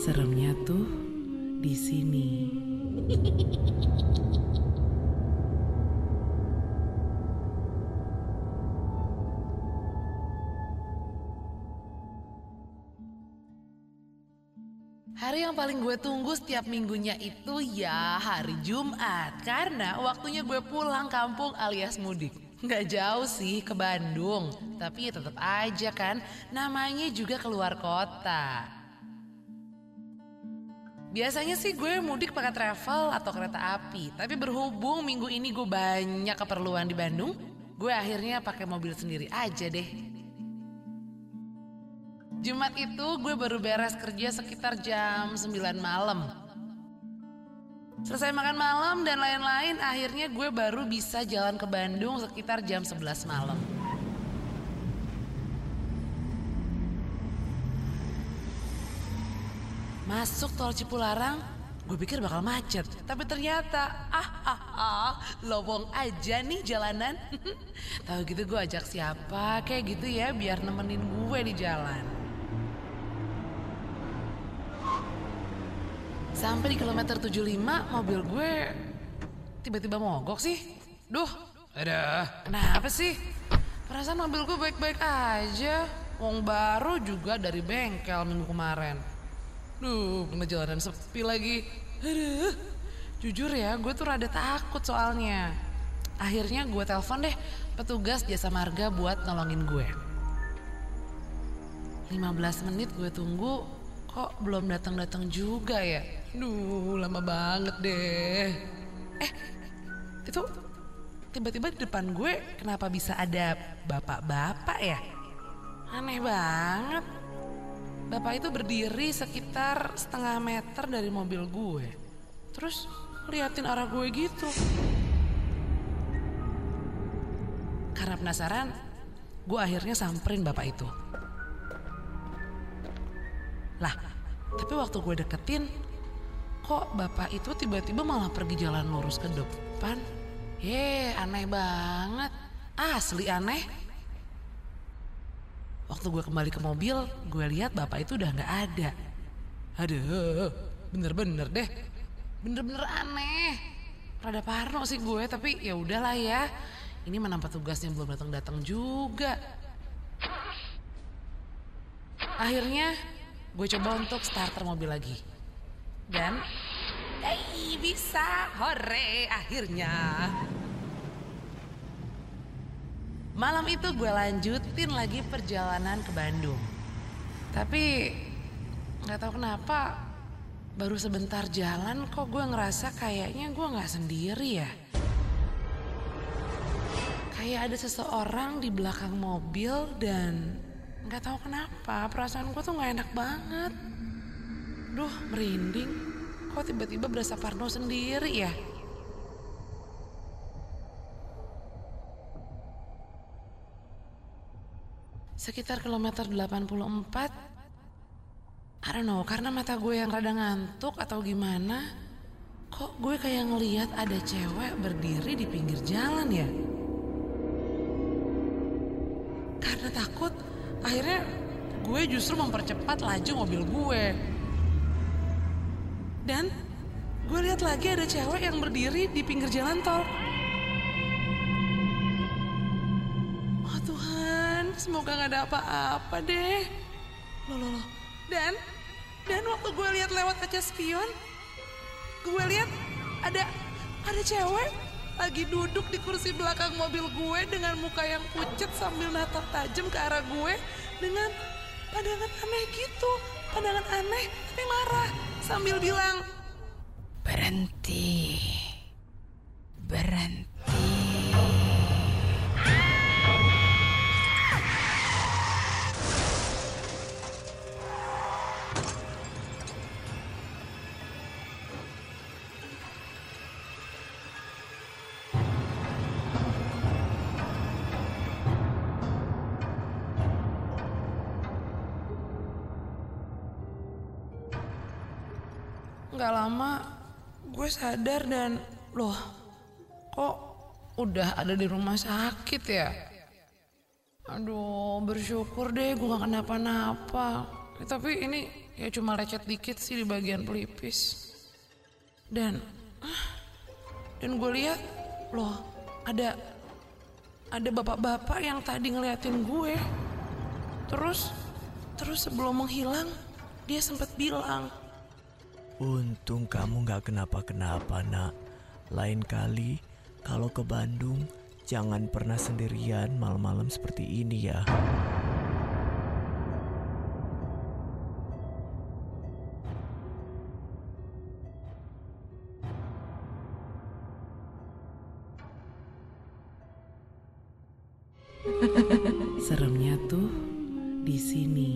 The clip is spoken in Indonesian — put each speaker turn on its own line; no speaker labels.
Seremnya tuh di sini. Hari yang paling gue tunggu setiap minggunya itu ya hari Jumat Karena waktunya gue pulang kampung alias mudik Nggak jauh sih ke Bandung Tapi ya tetap aja kan namanya juga keluar kota Biasanya sih gue mudik pakai travel atau kereta api Tapi berhubung minggu ini gue banyak keperluan di Bandung Gue akhirnya pakai mobil sendiri aja deh Jumat itu gue baru beres kerja sekitar jam 9 malam. Selesai makan malam dan lain-lain, akhirnya gue baru bisa jalan ke Bandung sekitar jam 11 malam. Masuk tol Cipularang, gue pikir bakal macet. Tapi ternyata, ah ah ah, lowong aja nih jalanan. Tahu gitu gue ajak siapa, kayak gitu ya biar nemenin gue di jalan. Sampai di kilometer 75 mobil gue tiba-tiba mogok sih. Duh, ada. Kenapa sih? Perasaan mobil gue baik-baik aja. Wong baru juga dari bengkel minggu kemarin. Duh, kena jalanan sepi lagi. Aduh, jujur ya gue tuh rada takut soalnya. Akhirnya gue telepon deh petugas jasa marga buat nolongin gue. 15 menit gue tunggu kok belum datang-datang juga ya. Duh, lama banget deh. Eh, itu tiba-tiba di depan gue kenapa bisa ada bapak-bapak ya? Aneh banget. Bapak itu berdiri sekitar setengah meter dari mobil gue. Terus liatin arah gue gitu. Karena penasaran, gue akhirnya samperin bapak itu. Lah, tapi waktu gue deketin, kok bapak itu tiba-tiba malah pergi jalan lurus ke depan? Ye, aneh banget. Asli aneh. Waktu gue kembali ke mobil, gue lihat bapak itu udah nggak ada. Aduh, bener-bener deh. Bener-bener aneh. Rada parno sih gue, tapi ya udahlah ya. Ini menampak tugasnya belum datang-datang juga. Akhirnya gue coba untuk starter mobil lagi. Dan Hey, bisa, hore akhirnya. Malam itu gue lanjutin lagi perjalanan ke Bandung. Tapi nggak tahu kenapa baru sebentar jalan kok gue ngerasa kayaknya gue nggak sendiri ya. Kayak ada seseorang di belakang mobil dan nggak tahu kenapa perasaan gue tuh nggak enak banget. Duh merinding. Kok tiba-tiba berasa parno sendiri ya? Sekitar kilometer 84 I don't know, karena mata gue yang rada ngantuk atau gimana Kok gue kayak ngeliat ada cewek berdiri di pinggir jalan ya? Karena takut, akhirnya gue justru mempercepat laju mobil gue. Dan gue lihat lagi ada cewek yang berdiri di pinggir jalan tol. Semoga gak ada apa-apa deh. Loh, loh, loh. Dan, dan waktu gue lihat lewat kaca spion, gue lihat ada ada cewek lagi duduk di kursi belakang mobil gue dengan muka yang pucat sambil natap tajam ke arah gue dengan pandangan aneh gitu, pandangan aneh tapi marah sambil bilang,
Berhenti. Berhenti.
Gak lama gue sadar dan loh kok udah ada di rumah sakit ya? Aduh bersyukur deh gue gak kenapa-napa. Eh, tapi ini ya cuma lecet dikit sih di bagian pelipis. Dan ah, dan gue lihat loh ada ada bapak-bapak yang tadi ngeliatin gue. Terus terus sebelum menghilang dia sempat bilang,
Untung kamu gak kenapa-kenapa nak. Lain kali kalau ke Bandung jangan pernah sendirian malam-malam seperti ini ya. Seremnya tuh di sini.